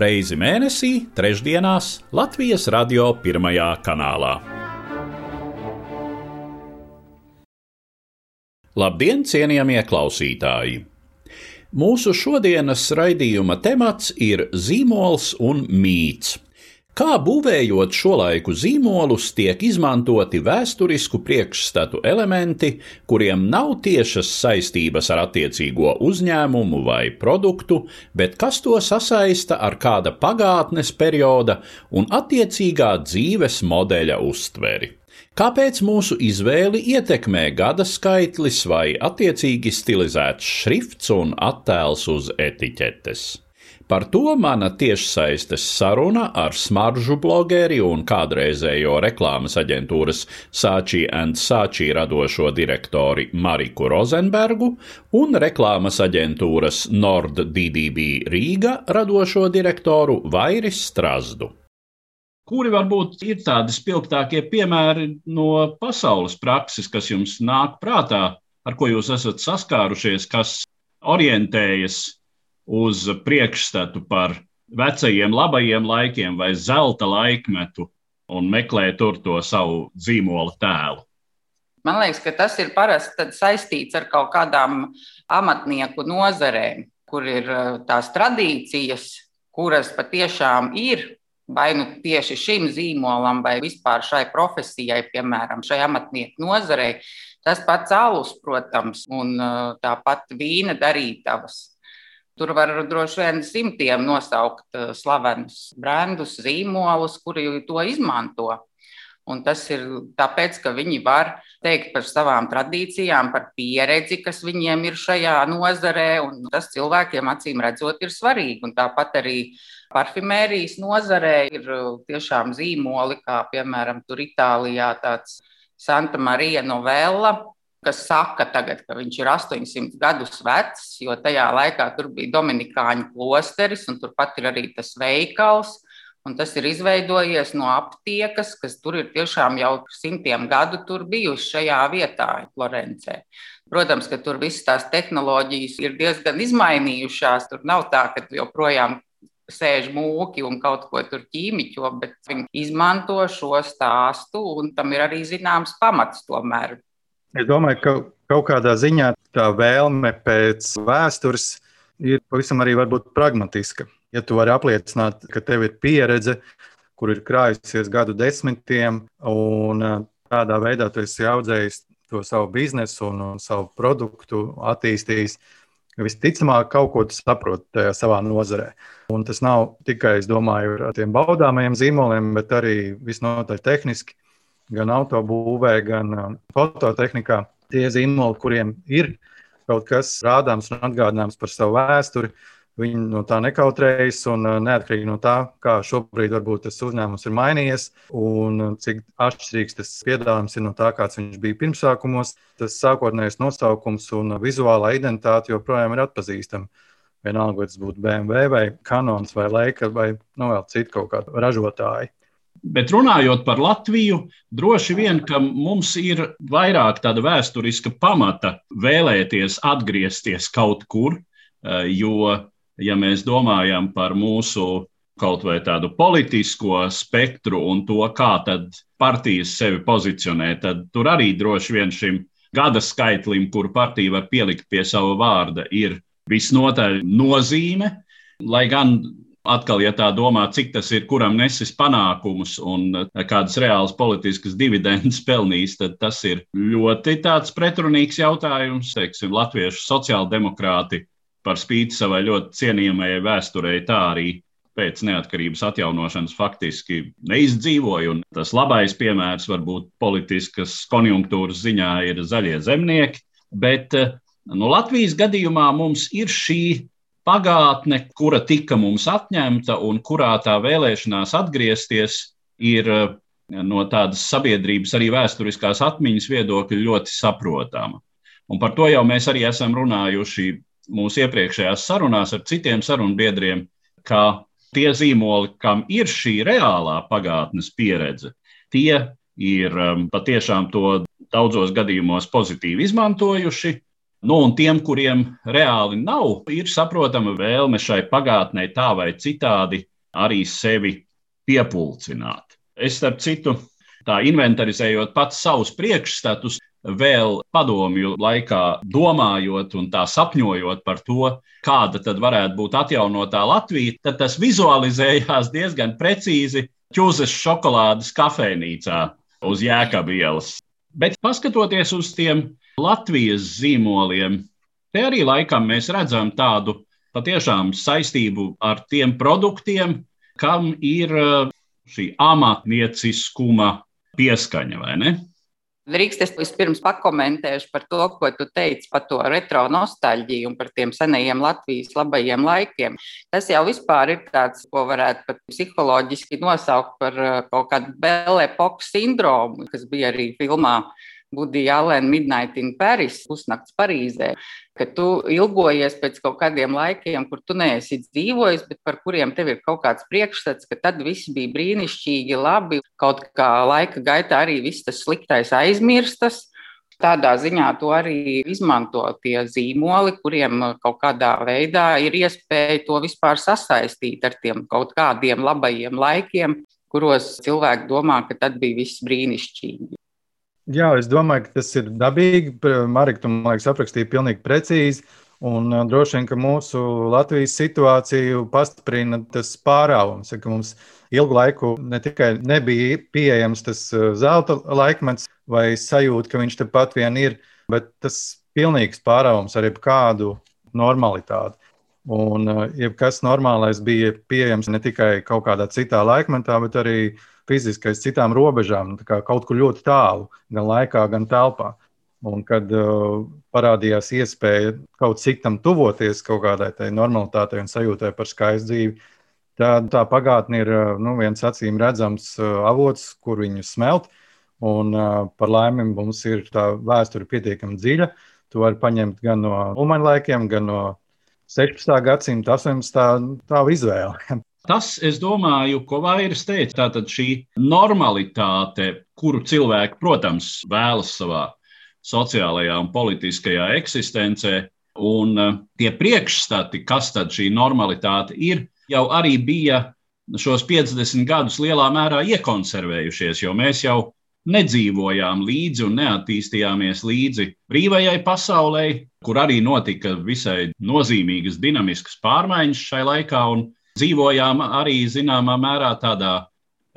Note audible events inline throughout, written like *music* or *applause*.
reizi mēnesī, trešdienās Latvijas radio pirmajā kanālā. Labdien, cienījamie klausītāji! Mūsu šodienas raidījuma temats ir zīmols un mīts. Kā būvējot šo laiku zīmolus, tiek izmantoti vēsturisku priekšstatu elementi, kuriem nav tiešas saistības ar attiecīgo uzņēmumu vai produktu, bet kas to sasaista ar kāda pagātnes perioda un attiecīgā dzīves modeļa uztveri. Kāpēc mūsu izvēli ietekmē gada skaitlis vai attiecīgi stilizēts šrifts un attēls uz etiķetes? Par to mana tiešsaistes saruna ar smaržu blogeri un kādreizējo reklāmas aģentūras Sāčī and Sāčī radošo direktori Mariku Rozenbergu un reklāmas aģentūras Nord DDB Rīga radošo direktoru Vairis Strazdu. Kuri varbūt ir tādi spilgtākie piemēri no pasaules prakses, kas jums nāk prātā, ar ko jūs esat saskārušies, kas orientējas uz priekšstatu par vecajiem labajiem laikiem vai zelta laikmetu un meklē tur to savu zīmola tēlu. Man liekas, ka tas ir parasti saistīts ar kaut kādām amatnieku nozarēm, kur ir uh, tās tradīcijas, kuras patiešām ir vai nu tieši šim zīmolam, vai vispār šai profesijai, piemēram, šai amatnieku nozarei. Tas pats alus, protams, un uh, tāpat vīna darītavas. Tur var droši vien simtiem nosaukt eh, slavenus brandus, zīmolus, kuri to izmanto. Un tas ir tāpēc, ka viņi var teikt par savām tradīcijām, par pieredzi, kas viņiem ir šajā nozarē, un tas cilvēkiem acīm redzot ir svarīgi. Un tāpat arī parfimērijas nozarē ir eh, tiešām zīmoli, kā piemēram Itālijā tāds Santa Marija Novella, kas saka, tagad, ka viņš ir 800 gadus vecs, jo tajā laikā tur bija Dominikāņu klosteris, un turpat ir arī tas veikals. Un tas ir izveidojies no aptiekas, kas tur ir tiešām jau simtiem gadu bijusi šajā vietā, Florencē. Protams, ka tur visas tās tehnoloģijas ir diezgan izmainījušās. Tur nav tā, ka joprojām sēž mūki un kaut ko tur ķīmiķo, bet viņi izmanto šo stāstu, un tam ir arī zināms pamats tomēr. Es domāju, ka kaut kādā ziņā tā vēlme pēc vēstures ir pavisam arī pragmatiska. Ja tu vari apliecināt, ka tev ir pieredze, kur ir krājusies gadu desmitiem, un tādā veidā tu esi audzējis to savu biznesu un, un savu produktu, attīstījis, visticamāk, kaut ko saproti savā nozarē. Un tas nav tikai, domāju, ar tiem baudāmajiem zīmoliem, bet arī visnotaļ tehniski gan autobūvē, gan um, fototehnikā. Tie zīmoli, kuriem ir kaut kas rādāms un atgādināms par savu vēsturi, viņi no tā nekautrējas. Un uh, neatkarīgi no tā, kā šobrīd varbūt tas uzņēmums ir mainījies un uh, cik atšķirīgs tas piedāvājums ir no tā, kāds viņš bija pirmsākumos, tas sākotnējais nosaukums un vizuālā identitāte joprojām ir atpazīstama. Vienalga, vai tas būtu BMW vai Canons vai Leica vai nu, vēl citu kaut kādu ražotāju. Bet runājot par Latviju, droši vien, ka mums ir vairāk tāda vēsturiska pamata vēlēties atgriezties kaut kur, eh, jo, ja mēs domājam par mūsu kaut vai tādu politisko spektru un to, kā tad partijas sevi pozicionē, tad tur arī droši vien šim gada skaitlim, kur partija var pielikt pie sava vārda, ir visnotaļ nozīme. Lai gan Atkal, ja tā domā, cik tas ir, kuram nesis panākumus un eh, kādas reālas politiskas dividendes pelnījis, tad tas ir ļoti pretrunīgs jautājums. Teiksim, Latviešu sociāldemokrāti par spīti savai ļoti cienījamajai vēsturei tā arī pēc neatkarības atjaunošanas faktiski neizdzīvoja. Un tas labais piemērs varbūt politiskas konjunktūras ziņā ir zaļie zemnieki. Bet eh, nu, Latvijas gadījumā mums ir šī pagātne, kura tika mums atņemta un kurā tā vēlēšanās atgriezties ir eh, no tādas sabiedrības, arī vēsturiskās atmiņas viedokļa ļoti saprotama. Un par to jau mēs arī esam runājuši mūsu iepriekšējās sarunās ar citiem sarunbiedriem, ka tie zīmoli, kam ir šī reālā pagātnes pieredze, tie ir um, patiešām to daudzos gadījumos pozitīvi izmantojuši. Nu, un tiem, kuriem reāli nav, ir saprotama vēlme šai pagātnē tā vai citādi arī sevi piepulcināt. Es, starp citu, tā inventarizējot pats savus priekšstatus, vēl padomju laikā domājot un tā sapņojot par to, kāda tad varētu būt atjaunotā Latvija, tad tas vizualizējās diezgan precīzi ķūzes šokolādes kafejnīcā uz Jēkabielas. Bet paskatoties uz tiem Latvijas zīmoliem, te arī laikam mēs redzam tādu patiešām saistību ar tiem produktiem, kam ir uh, šī amatnieciskuma pieskaņa, vai ne? Drīkst es vispirms pakomentēšu par to, ko tu teici par to retro nostalģiju un par tiem senajiem Latvijas labajiem laikiem. Tas jau vispār ir tāds, ko varētu pat psiholoģiski nosaukt par uh, kaut kādu Belle Epoque sindromu, kas bija arī filmā Budija Alena Midnight in Paris, pusnakts Parīzē, ka tu ilgojies pēc kaut kādiem laikiem, kur tu neesi dzīvojis, bet par kuriem tev ir kaut kāds priekšstats, ka tad viss bija brīnišķīgi, labi, kaut kā laika gaitā arī viss tas sliktais aizmirstas. Tādā ziņā to arī izmanto tie zīmoli, kuriem kaut kādā veidā ir iespēja to vispār sasaistīt ar tiem kaut kādiem labajiem laikiem, kuros cilvēki domā, ka tad bija viss brīnišķīgi. Jā, es domāju, ka tas ir dabīgi. Marika, tu man liekas, aprakstīja pilnīgi precīzi. Un uh, droši vien, ka mūsu Latvijas situāciju pastiprina tas pārāvums, ka mums ilgu laiku ne tikai nebija pieejams tas uh, zelta laikmets vai sajūta, ka viņš tepat vien ir, bet tas pilnīgs pārāvums ar jebkādu normalitāti. Un uh, jebkas normālais bija pieejams ne tikai kaut kādā citā laikmetā, bet arī fiziski aiz citām robežām, kaut kur ļoti tālu, gan laikā, gan telpā. Un kad uh, parādījās iespēja kaut cik tam tuvoties, kaut kādai tai normalitātei un sajūtai par skaistu dzīvi, tad tā pagātne ir uh, nu, viens acīm redzams uh, avots, kur viņu smelt. Un, uh, par laimi mums ir tā vēsture pietiekami dziļa. To var paņemt gan no Umaņa laikiem, gan no 16. gadsimta, 18. tā izvēle. *laughs* Tas, es domāju, ko Vairs teica, tātad šī normalitāte, kuru cilvēki, protams, vēlas savā sociālajā un politiskajā eksistencē, un uh, tie priekšstati, kas tad šī normalitāte ir, jau arī bija šos 50 gadus lielā mērā iekonservējušies, jo mēs jau nedzīvojām līdzi un neattīstījāmies līdzi brīvajai pasaulē, kur arī notika visai nozīmīgas, dinamiskas pārmaiņas šai laikā. Dzīvojām arī zināmā mērā tādā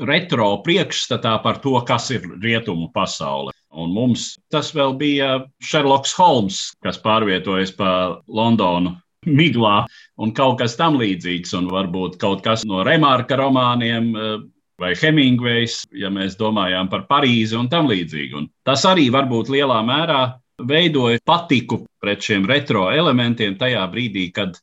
retro priekšstatā par to, kas ir rietumu pasaule. Un mums tas vēl bija Sherlock Holmes, kas pārvietojas pa Londonu miglā un kaut kas tam līdzīgs, un varbūt kaut kas no Remarka romāniem eh, vai Hemingways, ja mēs domājām par Parīzi un tam līdzīgi. Un tas arī varbūt lielā mērā veidoja patiku pret šiem retro elementiem tajā brīdī, kad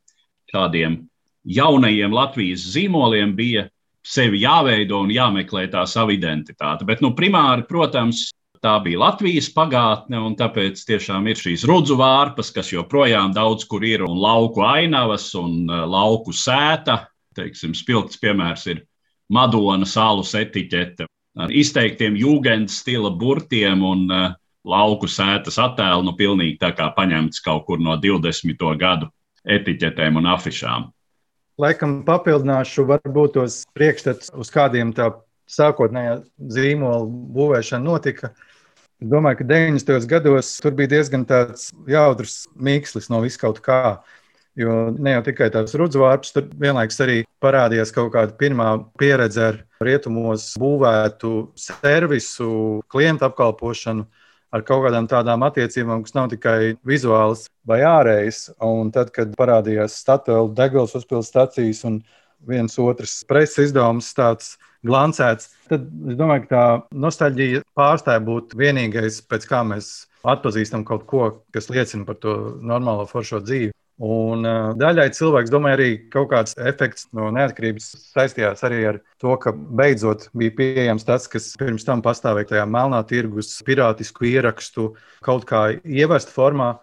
kādiem jaunajiem Latvijas zīmoliem bija sevi jāveido un jāmeklē tā sava identitāte. Bet nu, primāri, protams, tā bija Latvijas pagātne, un tāpēc tiešām ir šīs rudzu vārpas, kas joprojām daudz kur ir, un lauku ainavas un uh, lauku sēta. Teiksim, spilgts piemērs ir Madona salas etiķete ar izteiktiem jūgens stila burtiem un uh, lauku sētas attēlu, nu, pilnīgi tā kā paņemts kaut kur no 20. gadu etiķetēm un afišām. Laikam papildināšu varbūt tos priekšstats, uz kādiem tā sākotnējā zīmola būvēšana notika. Es domāju, ka 90. gados tur bija diezgan tāds jautrs mīkslis no viskaut kā. Jo ne jau tikai tās rudzvārps, tur vienlaikus arī parādījās kaut kāda pirmā pieredze ar rietumos būvētu servisu, klientu apkalpošanu ar kaut kādām tādām attiecībām, kas nav tikai vizuālas vai ārējas. Un tad, kad parādījās Statoil degvielas uzpildes stācijas un viens otrs preses izdevums tāds glancēts, tad es domāju, ka tā nostalģija pārstāja būt vienīgais, pēc kā mēs atpazīstam kaut ko, kas liecina par to normālo foršo dzīvi. Un uh, daļai cilvēks domāja, arī kaut kāds efekts no neatkarības saistījās arī ar to, ka beidzot bija pieejams tas, kas pirms tam pastāvēja tajā melnā tirgus, pirātisku ierakstu kaut kā ievest formā.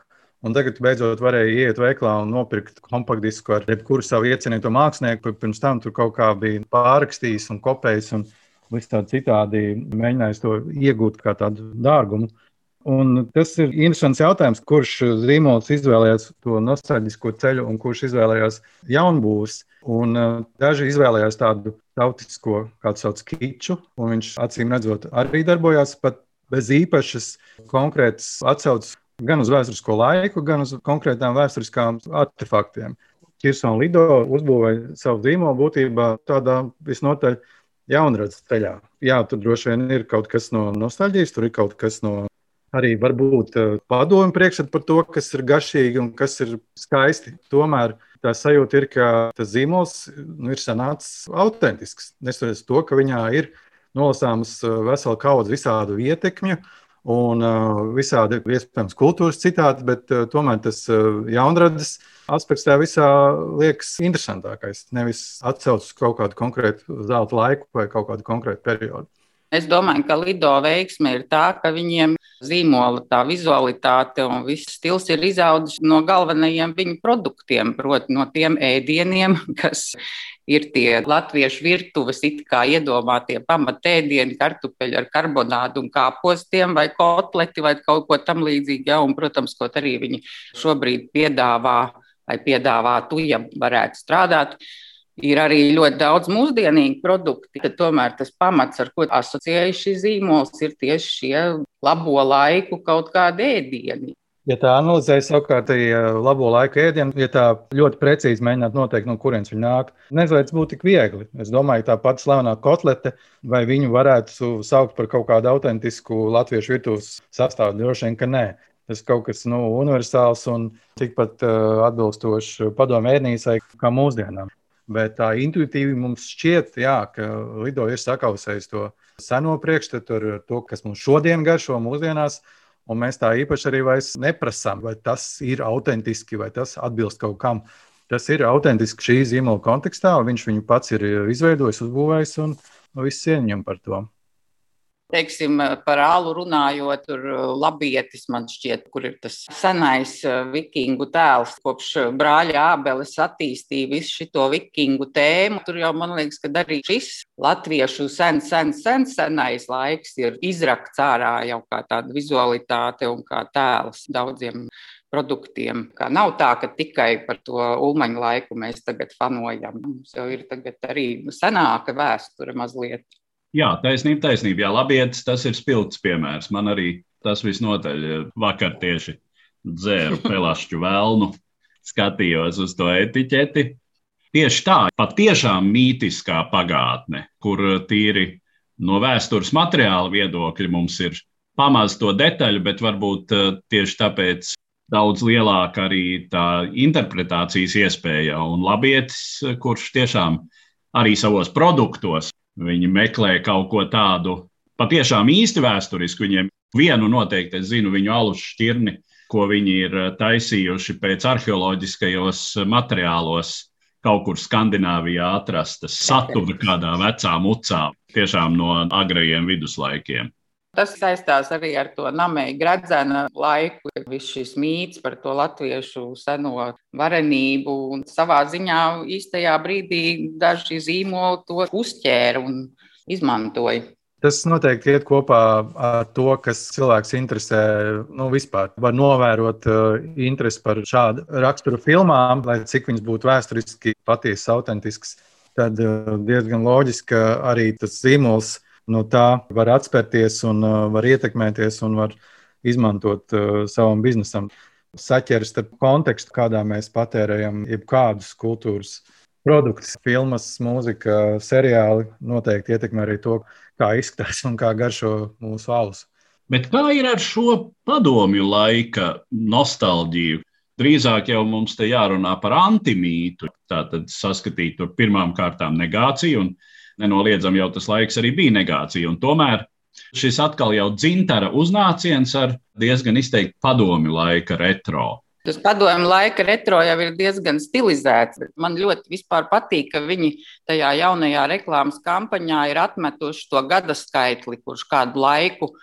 Un tagad beidzot varēja iet veiklā un nopirkt kompaktdisku ar jebkuru savu iecienīto mākslinieku. Pirms tam tur kaut kā bija pārrakstījis un kopējis un viss tādi citādi mēģinājis to iegūt kā tādu dārgumu. Un tas ir interesants jautājums, kurš zīmols izvēlējās to nostalģisko ceļu un kurš izvēlējās jaunbūvus. Un, uh, daži izvēlējās tādu tautisko, kādu sauc kiču, un viņš acīm redzot arī darbojās pat bez īpašas konkrētas atsauces gan uz vēsturisko laiku, gan uz konkrētām vēsturiskām artefaktiem. Kirsona Lido uzbūvēja savu zīmolu būtībā tādā visnotaļ jaunradzes ceļā. Jā, tur droši vien ir kaut kas no nostalģijas, tur ir kaut kas no arī varbūt eh, padomu priekšstat par to, kas ir garšīgi un kas ir skaisti. Tomēr tā sajūta ir, ka tas zīmols nu, ir sanācis autentisks. Neskatoties to, ka viņā ir nolasāmas eh, vesela kaudze visādu ietekmju. Un uh, visādi iespējams kultūras citāti, bet uh, tomēr tas uh, jaunradas aspekts tajā visā liekas interesantākais. Nevis atcaucas uz kaut kādu konkrētu zelta laiku vai kaut kādu konkrētu periodu. Es domāju, ka Lido veiksme ir tā, ka viņiem zīmola tā vizualitāte un viss stils ir izaudzis no galvenajiem viņu produktiem, proti, no tiem ēdieniem, *laughs* kas ir tie latviešu virtuves, it kā iedomātie pamatēdieni, kartupeļi ar karbonādu un kāpostiem, vai kotleti, vai kaut ko tam līdzīgu. Ja, un, protams, ko arī viņi šobrīd piedāvā, vai piedāvātu, ja varētu strādāt ir arī ļoti daudz mūsdienīgu produktu, tad tomēr tas pamats, ar ko asociējas šis zīmols, ir tieši šie labo laiku kaut kādi ēdieni. Ja tā analizē savukārt arī labo laiku ēdienu, ja tā ļoti precīzi mēģinātu noteikt, no kurienes viņi nāk, nezinu, tas būtu tik viegli. Es domāju, tā pati slavenā kotlete, vai viņu varētu saukt par kaut kādu autentisku latviešu virtuves sastāvdaļu, droši vien, ka nē. Tas kaut kas nu, universāls un tikpat uh, atbilstošs padomu ēdnīcai kā mūsdienām. Bet tā intuitīvi mums šķiet, jā, ka Lido ir sakausējis to seno priekšstatu ar to, kas mums šodien garšo mūsdienās. Un mēs tā īpaši arī neprasām, vai tas ir autentiski, vai tas atbilst kaut kam. Tas ir autentiski šī zīmola kontekstā, viņš viņu pats ir izveidojis, uzbūvējis un viss cieņam par to teiksim, par ālu runājot, tur uh, labietis man šķiet, kur ir tas senais uh, vikingu tēls, kopš brāļa Ābeles attīstīja visu šo vikingu tēmu. Tur jau man liekas, ka arī šis latviešu sen, sen, sen senais laiks ir izrakts ārā jau kā tāda vizualitāte un kā tēls daudziem produktiem. Kā nav tā, ka tikai par to ulmaņu laiku mēs tagad fanojam. Mums jau ir arī senāka vēsture mazliet. Jā, taisnība, taisnība. Jā, labietis, tas ir spilgts piemērs. Man arī tas visnotaļ eh, vakar tieši dzēru *laughs* pelašķu vēlnu, skatījos uz to etiķeti. Tieši tā, patiešām mītiskā pagātne, kur tīri no vēstures materiāla viedokļa mums ir pamaz to detaļu, bet varbūt eh, tieši tāpēc daudz lielāka arī tā interpretācijas iespēja. Un labietis, kurš tiešām arī savos produktos Viņi meklē kaut ko tādu patiešām īsti vēsturisku. Viņiem vienu noteikti es zinu, viņu alus šķirni, ko viņi ir eh, taisījuši pēc arheoloģiskajos materiālos, kaut kur Skandināvijā atrastas satura kādā vecā mucā, tiešām no agrajiem viduslaikiem. Tas saistās arī ar to namēju gradzena laiku, viss šis mīts par to latviešu seno varenību. Un savā ziņā īstajā brīdī daži zīmoli to uzķēra un izmantoja. Tas noteikti iet kopā ar to, kas cilvēks interesē. Nu, vispār var novērot uh, interesi par šādu raksturu filmām, lai cik viņas būtu vēsturiski patiesas, autentiskas. Tad uh, diezgan loģiski, arī tas zīmols no tā var atspērties un uh, var ietekmēties un var izmantot uh, savam biznesam. Saķeras starp kontekstu, kādā mēs patērējam jebkādus kultūras produktus, filmas, mūzika, seriāli noteikti ietekmē arī to, kā izskatās un kā garšo mūsu alus. Bet kā ir ar šo padomju laika nostalģiju? Drīzāk jau mums te jārunā par antimītu. Tātad saskatīt tur pirmām kārtām negāciju un nenoliedzami jau tas laiks arī bija negācija. Un tomēr šis atkal jau dzintara uznāciens ar diezgan izteikti padomi laika retro. Tas padomju laika retro jau ir diezgan stilizēts. Man ļoti patīk, ka viņi tajā jaunajā reklāmas kampaņā ir atmetuši to gada skaitli, kurš kādu laiku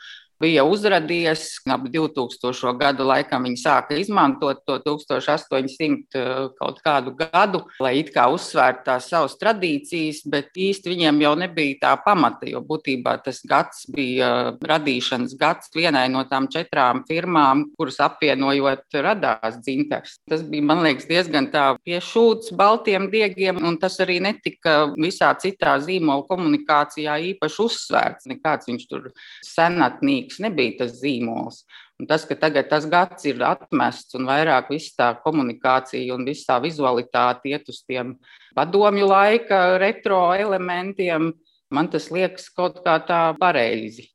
bija uzradies. Ap 2000. gadu laikam viņi sāka izmantot to 1800 eh, kaut kādu gadu, lai it kā uzsvērtu tās savas tradīcijas, bet īsti viņiem jau nebija tā pamata, jo būtībā tas gads bija radīšanas gads vienai no tām četrām firmām, kuras apvienojot radās dzintars. Tas bija, man liekas, diezgan tā piešūts baltiem diegiem, un tas arī netika visā citā zīmola komunikācijā īpaši uzsvērts. Nekāds viņš tur senatnīgs Rīgas nebija tas zīmols. Un tas, ka tagad tas gads ir atmests un vairāk viss tā komunikācija un viss tā vizualitāte iet uz tiem padomju laika retro elementiem, man tas liekas kaut kā tā pareizi.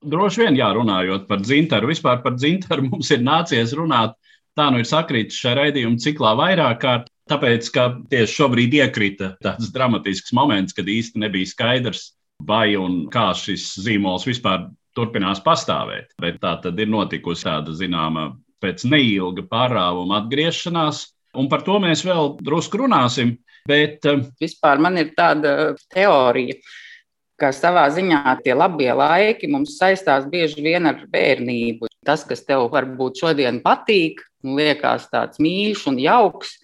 Droši vien, jā, runājot par dzintaru, vispār par dzintaru *laughs* mums ir nācies runāt. Tā nu ir sakrītis šajā raidījuma ciklā vairāk kārt, tāpēc, ka tieši šobrīd iekrita tāds dramatisks moments, kad īsti nebija skaidrs, vai un kā šis zīmols vispār turpinās pastāvēt. Bet tā tad ir notikusi tāda zināma pēc neilga pārāvuma atgriešanās, un par to mēs vēl drusku runāsim. Bet eh, vispār man ir tāda teorija, ka savā ziņā tie labie laiki mums saistās bieži vien ar bērnību. Tas, kas tev varbūt šodien patīk, liekas tāds mīļš un jauks,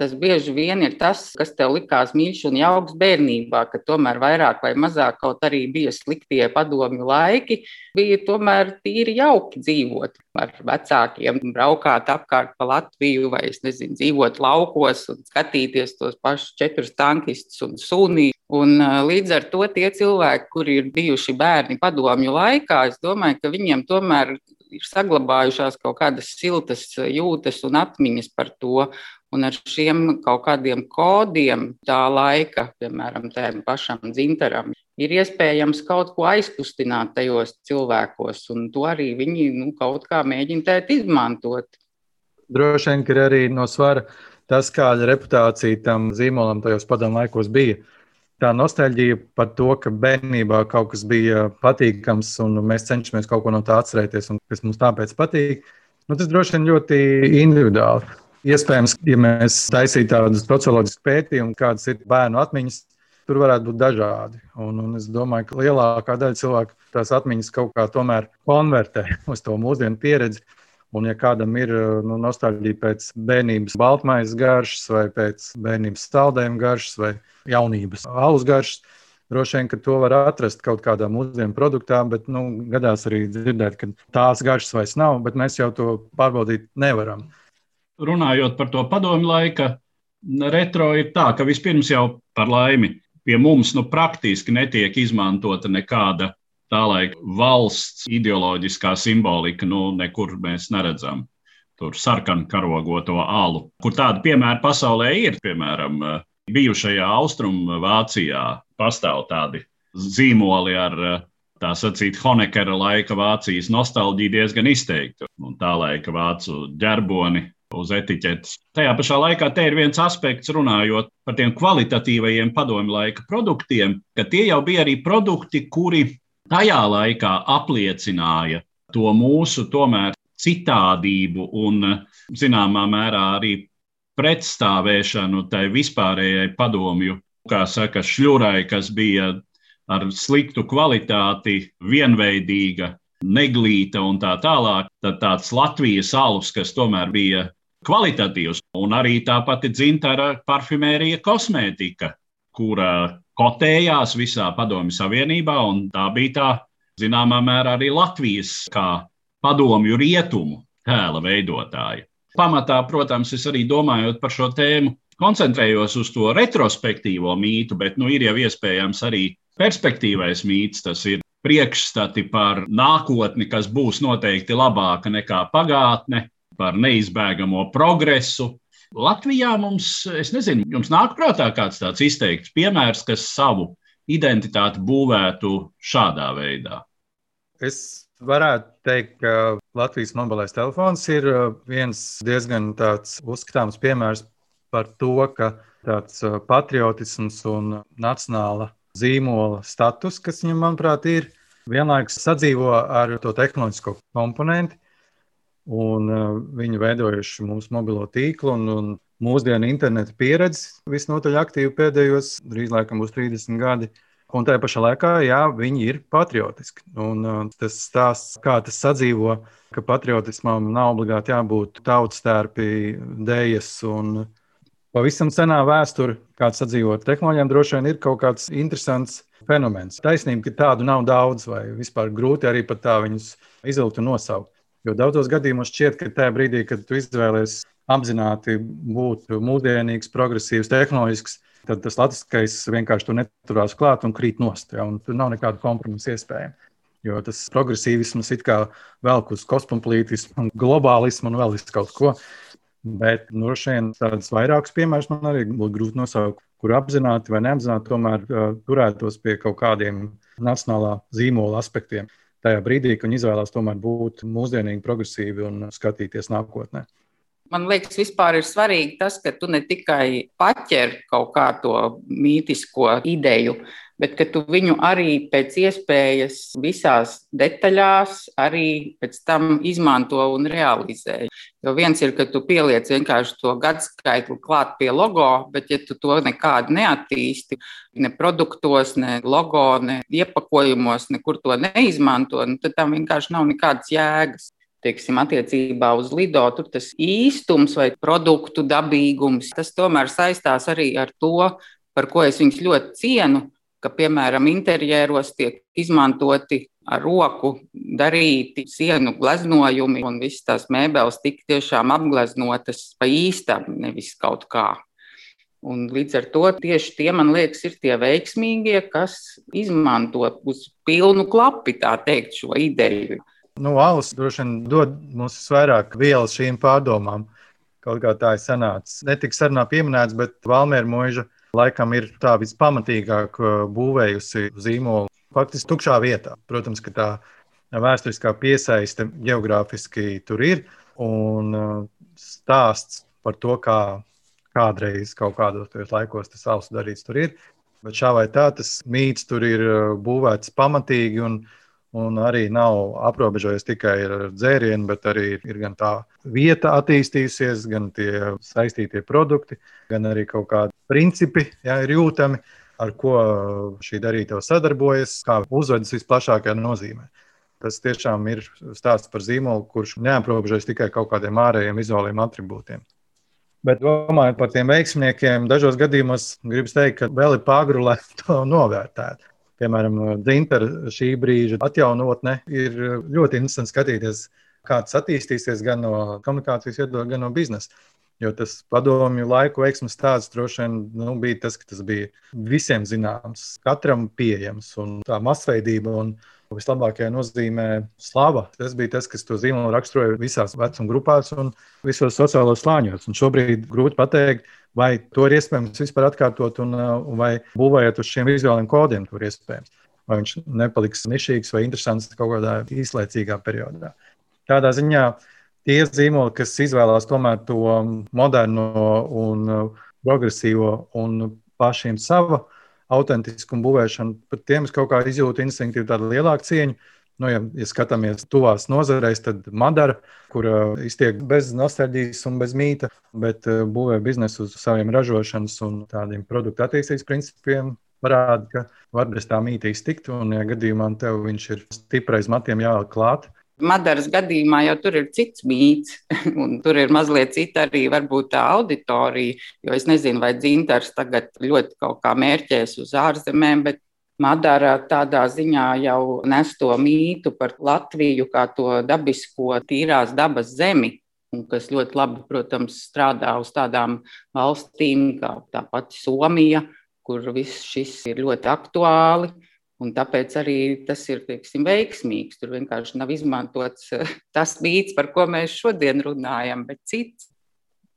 Tas bieži vien ir tas, kas tev likās mīļš un jauks bērnībā, ka tomēr vairāk vai mazāk kaut arī bija sliktie padomju laiki, bija tomēr tīri jauki dzīvot ar vecākiem, braukāt apkārt pa Latviju vai, es nezinu, dzīvot laukos un skatīties tos pašus četrus tankistus un sunī. Un līdz ar to tie cilvēki, kuri ir bijuši bērni padomju laikā, es domāju, ka viņiem tomēr ir saglabājušās kaut kādas siltas jūtas un atmiņas par to. Un ar šiem kaut kādiem kodiem tā laika, piemēram, tādam pašam dzintaram, ir iespējams kaut ko aizkustināt tajos cilvēkos, un to arī viņi nu, kaut kā mēģina izmantot. Droši vien, ka arī no svara tas, kāda reputācija tam zīmolam tajos padomu laikos bija. Tā nostalģija par to, ka bērnībā kaut kas bija patīkams, un mēs cenšamies kaut ko no tā atcerēties, un kas mums tāpēc patīk. Nu, tas droši vien ļoti individuāli. Iespējams, ja mēs taisītu tādus socioloģiskus pētījumus, kādas ir bērnu atmiņas, tur varētu būt dažādi. Un, un es domāju, ka lielākā daļa cilvēku tās atmiņas kaut kā tomēr konvertē uz to mūsdienu pieredzi. Un, ja kādam ir nu, nostalģija pēc bērnības baltmaizes garšas, vai pēc bērnības saldējuma garšas, vai jaunības alus garšas, droši vien to var atrast kaut kādā mūsdienu produktā, bet nu, gadās arī dzirdēt, ka tās garšas vairs nav, bet mēs jau to pārbaudīt nevaram. Runājot par to padomu laika retro, ir tā, ka vispirms jau par laimi pie mums nu, praktiski netiek izmantota nekāda tā laika valsts ideoloģiskā simbolika, nu, nekur mēs neredzam. Tur sarkanu karogoto alu, kur tādi piemēri pasaulē ir. Piemēram, bijušajā Austrumvācijā pastāv tādi zīmoli ar tā sacīt, Honekera laika Vācijas nostalģiju diezgan izteiktu. Un tā laika vācu ģerboni uz etiķetes. Tajā pašā laikā te ir viens aspekts, runājot par tiem kvalitatīvajiem padomju laika produktiem, ka tie jau bija arī produkti, kuri tajā laikā apliecināja to mūsu tomēr citādību un, zināmā mērā, arī pretstāvēšanu tai vispārējai padomju, kā saka, šļurai, kas bija ar sliktu kvalitāti, vienveidīga, neglīta un tā tālāk. Tad tāds Latvijas alus, kas tomēr bija kvalitatīvs. Un arī tā pati dzintara parfimērija kosmētika, kura kotējās visā Padomju Savienībā, un tā bija tā, zināmā mērā, arī Latvijas kā padomju rietumu tēla veidotāja. Pamatā, protams, es arī domājot par šo tēmu, koncentrējos uz to retrospektīvo mītu, bet nu, ir jau iespējams arī perspektīvais mīts. Tas ir priekšstati par nākotni, kas būs noteikti labāka nekā pagātne, par neizbēgamo progresu. Latvijā mums, es nezinu, jums nāk prātā kāds tāds izteikts piemērs, kas savu identitāti būvētu šādā veidā. Es varētu teikt, ka Latvijas mobilais telefons ir uh, viens diezgan uzskatāms piemērs par to, ka tāds uh, patriotisms un nacionāla zīmola status, kas viņam, manuprāt, ir vienlaikus sadzīvo ar to tehnoloģisko komponentu. Un, uh, viņi veidojuši mūsu mobilo tīklu un, un mūsdienu interneta pieredzi visnotaļ aktīvi pēdējos, drīz laikam būs 30 gadi. Un tajā pašā laikā, jā, viņi ir patriotiski. Un, uh, tas stāsts, kā tas sadzīvo, ka patriotismam nav obligāti jābūt tautas tērpi, dēļas un pavisam senā vēsture, kāds sadzīvo ar tehnoloģijām, droši vien ir kaut kāds interesants fenomens. Taisnība, ka tādu nav daudz, vai vispār grūti arī pat tā viņus izvilkt un nosaukt. Jo daudzos gadījumos šķiet, ka tajā brīdī, kad tu izvēlējies apzināti būt mūsdienīgs, progresīvs, tehnoloģisks, tad tas latviskais vienkārši tur neturās klāt un krīt nost. Ja, un tur nav nekāda kompromisa iespējama. Jo tas progresīvisms it kā velk uz kosmopolitismu, globālismu un vēl visu kaut ko. Bet nu, šiem tādas vairākas piemēras man arī būtu grūti nosaukt, kur apzināti vai neapzināti tomēr uh, turētos pie kaut kādiem nacionālā zīmola aspektiem. Tajā brīdī, kad viņi izvēlās tomēr būt mūsdienīgi, progresīvi un skatīties nākotnē. Man liekas, vispār ir svarīgi tas, ka tu ne tikai paķer kaut kādu mītisko ideju, bet ka tu viņu arī pēc iespējas visās detaļās arī pēc tam izmanto un realizē. Jo viens ir, ka tu pieliec vienkārši to gadu skaitli klāt pie logo, bet ja tu to nekādu neattīsti, ne produktos, ne logo, ne iepakojumos, nekur to neizmanto, nu, tad tam vienkārši nav nekādas jēgas teiksim, attiecībā uz lido, tur tas īstums vai produktu dabīgums, tas tomēr saistās arī ar to, par ko es viņus ļoti cienu, ka, piemēram, interjeros tiek izmantoti ar roku darīti sienu gleznojumi, un visas tās mēbeles tika tiešām apgleznotas pa īstam, nevis kaut kā. Un līdz ar to tieši tie, man liekas, ir tie veiksmīgie, kas izmanto uz pilnu klapi, teikt, šo ideju. Nu, Alus droši vien dod mums vairāk vielas šīm pārdomām. Kaut kā tā ir sanācis. Netika sarunā pieminēts, bet Valmiera mūža laikam ir tā vispamatīgāk uh, būvējusi zīmolu. Faktiski tukšā vietā. Protams, ka tā vēsturiskā piesaiste geogrāfiski tur ir. Un uh, stāsts par to, kā kādreiz kaut kādos laikos tas alus darīts, tur ir. Bet šā vai tā, tas mīts tur ir uh, būvēts pamatīgi. Un, un arī nav aprobežojies tikai ar dzērienu, bet arī ir gan tā vieta attīstījusies, gan tie saistītie produkti, gan arī kaut kādi principi jā, ir jūtami, ar ko šī darītava sadarbojas, kā uzvedas visplašākajā nozīmē. Tas tiešām ir stāsts par zīmolu, kurš neaprobežojas tikai kaut kādiem ārējiem vizuāliem attribūtiem. Bet domājot par tiem veiksmniekiem, dažos gadījumos gribas teikt, ka vēl ir pāri, lai to novērtētu piemēram, dzintara šī brīža atjaunotne, ir ļoti interesanti skatīties, kā tas attīstīsies gan no komunikācijas viedokļa, gan no biznesa. Jo tas padomju laiku veiksmes stāsts droši vien nu, bija tas, ka tas bija visiem zināms, katram pieejams un tā masveidība. Un, Vislabākajā nozīmē slava. Tas bija tas, kas to zīmolu raksturoja visās vecuma grupās un visos sociālos slāņos. Un šobrīd grūti pateikt, vai to ir iespējams vispār atkārtot, un, uh, vai būvējot uz šiem vizuāliem kodiem, to ir iespējams. Vai viņš nepaliks nišīgs vai interesants kaut kādā īslaicīgā periodā. Tādā ziņā tie zīmoli, kas izvēlās tomēr to moderno un uh, progresīvo un pašiem savu autentiskumu būvēšanu, par tiem es kaut kā izjūtu instinktīvi tādu lielāku cieņu. Nu, ja, ja skatāmies tuvās nozarēs, tad Madara, kur iztiek bez nostalģijas un bez mīta, bet būvē biznesu uz saviem ražošanas un tādiem produktu attīstības principiem, parāda, ka var bez tā mīta iztikt. Un, ja gadījumā tev viņš ir stiprais matiem jāliek klāt, Madaras gadījumā jau tur ir cits mīts, *laughs* un tur ir mazliet cita arī varbūt tā auditorija, jo es nezinu, vai dzintars tagad ļoti kaut kā mērķēs uz ārzemēm, bet Madara tādā ziņā jau nes to mītu par Latviju kā to dabisko, tīrās dabas zemi, kas ļoti labi, protams, strādā uz tādām valstīm kā tā pati Somija, kur viss šis ir ļoti aktuāli. Un tāpēc arī tas ir teiksim, veiksmīgs. Tur vienkārši nav izmantots tas mīts, par ko mēs šodien runājam, bet cits.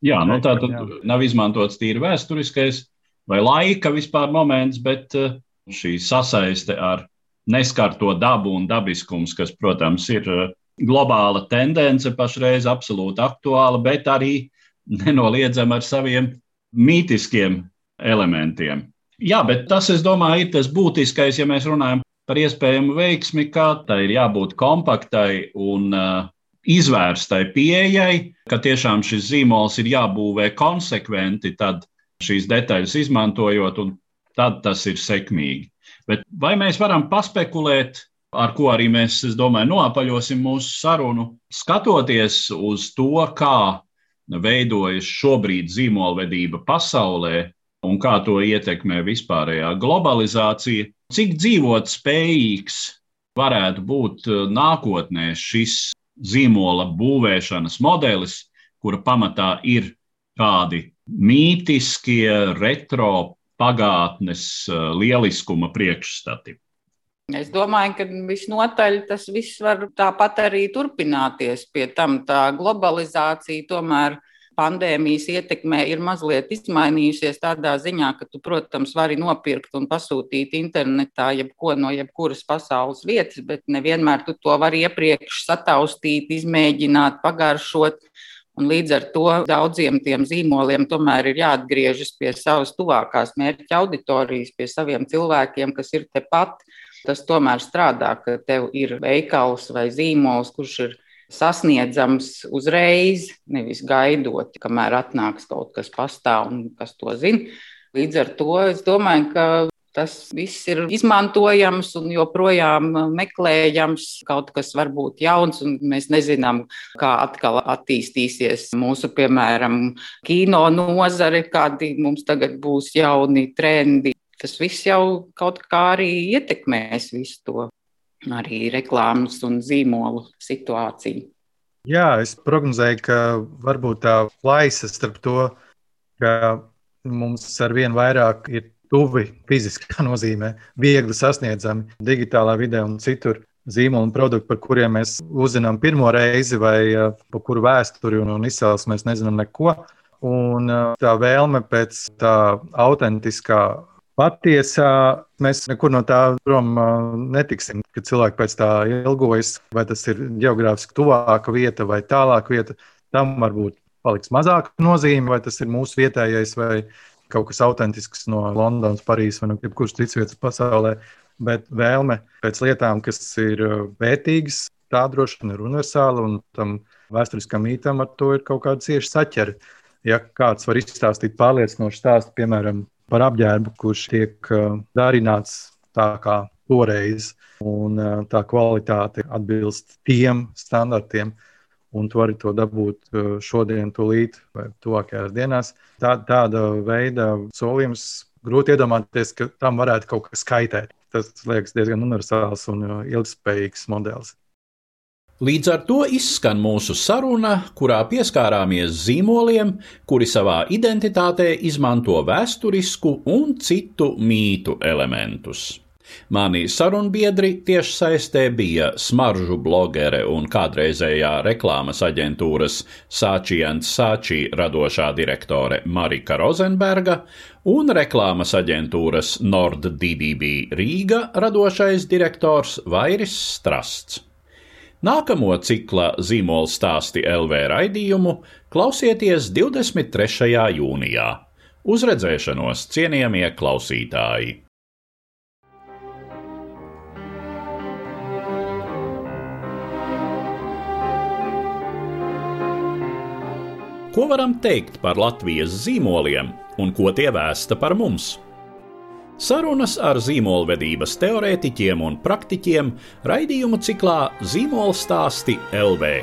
Jā, nu tā tad nav izmantots tīri vēsturiskais vai laika vispār moments, bet uh, šī sasaiste ar neskarto dabu un dabiskums, kas, protams, ir eh, globāla tendence pašreiz absolūti aktuāla, bet arī nenoliedzama ar saviem mītiskiem elementiem. Jā, bet tas, es domāju, ir tas būtiskais, ja mēs runājam par iespējamu veiksmi, kā tai ir jābūt kompaktai un uh, izvērstai pieejai, ka tiešām šis zīmols ir jābūvē konsekventi, tad šīs detaļas izmantojot, un tad tas ir sekmīgi. Bet vai mēs varam paspekulēt, ar ko arī mēs, es domāju, noapaļosim mūsu sarunu, skatoties uz to, kā veidojas šobrīd zīmolvedība pasaulē un kā to ietekmē vispārējā globalizācija, cik dzīvot spējīgs varētu būt uh, nākotnē šis zīmola būvēšanas modelis, kura pamatā ir kādi mītiskie, retro pagātnes uh, lieliskuma priekšstati. Es domāju, ka visnotaļ tas viss var tāpat arī turpināties. Pie tam tā globalizācija tomēr pandēmijas ietekmē ir mazliet izmainījusies tādā ziņā, ka tu, protams, vari nopirkt un pasūtīt internetā jebko no jebkuras pasaules vietas, bet nevienmēr tu to vari iepriekš sataustīt, izmēģināt, pagaršot. Un līdz ar to daudziem tiem zīmoliem tomēr ir jāatgriežas pie savas tuvākās mērķa auditorijas, pie saviem cilvēkiem, kas ir tepat tas tomēr strādā, ka tev ir veikals vai zīmols, kurš ir sasniedzams uzreiz, nevis gaidot, kamēr atnāks kaut kas pastāv un kas to zina. Līdz ar to es domāju, ka tas viss ir izmantojams un joprojām meklējams. Kaut kas var būt jauns, un mēs nezinām, kā atkal attīstīsies mūsu, piemēram, kino nozare, kādi mums tagad būs jauni trendi tas viss jau kaut kā arī ietekmēs visu to arī reklāmas un zīmolu situāciju. Jā, es prognozēju, ka varbūt tā plaisa starp to, ka mums ar vien vairāk ir tuvi fiziskā *laughs* nozīmē, viegli sasniedzami digitālā vidē un citur zīmolu un produktu, par kuriem mēs uzzinām pirmo reizi, vai par kuru vēsturi un, un izcelsmi mēs nezinām neko. Un tā vēlme pēc tā autentiskā Patiesā mēs nekur no tā prom netiksim, kad cilvēki pēc tā ilgojas, vai tas ir geogrāfiski tuvāka vieta vai tālāka vieta. Tam varbūt paliks mazāka nozīme, vai tas ir mūsu vietējais vai kaut kas autentisks no Londonas, Parīzes vai no jebkuras citas vietas pasaulē. Bet vēlme pēc lietām, kas ir vērtīgas, tā droši vien ir universāla, un tam vēsturiskam mītam ar to ir kaut kāda cieša saķere. Ja kāds var izstāstīt pārliecinošu stāstu, piemēram, par apģērbu, kurš tiek uh, darināts tā kā toreiz, un uh, tā kvalitāte atbilst tiem standartiem. Un tu vari to dabūt uh, šodien, tūlīt, vai tuvākajās dienās. Tā, tāda veida solījums grūti iedomāties, ka tam varētu kaut kas kaitēt. Tas liekas diezgan universāls un ilgspējīgs modelis. Līdz ar to izskan mūsu saruna, kurā pieskārāmies zīmoliem, kuri savā identitātē izmanto vēsturisku un citu mītu elementus. Mani sarunbiedri tiešsaistē bija smaržu blogere un kādreizējā reklāmas aģentūras Sāčijans Sāčī radošā direktore Marika Rozenberga un reklāmas aģentūras NordDDB Rīga radošais direktors Vairis Strasts. Nākamo cikla zīmola stāsti LV raidījumu klausieties 23. jūnijā. Uz redzēšanos, cienījamie klausītāji! Ko varam teikt par Latvijas zīmoliem un ko tie vēsta par mums? Sarunas ar zīmolvedības teorētiķiem un praktiķiem raidījumu ciklā Zīmola stāsti LV.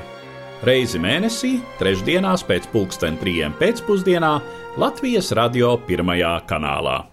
Reizi mēnesī, trešdienās pēc pulksten trijiem pēcpusdienā Latvijas radio pirmajā kanālā.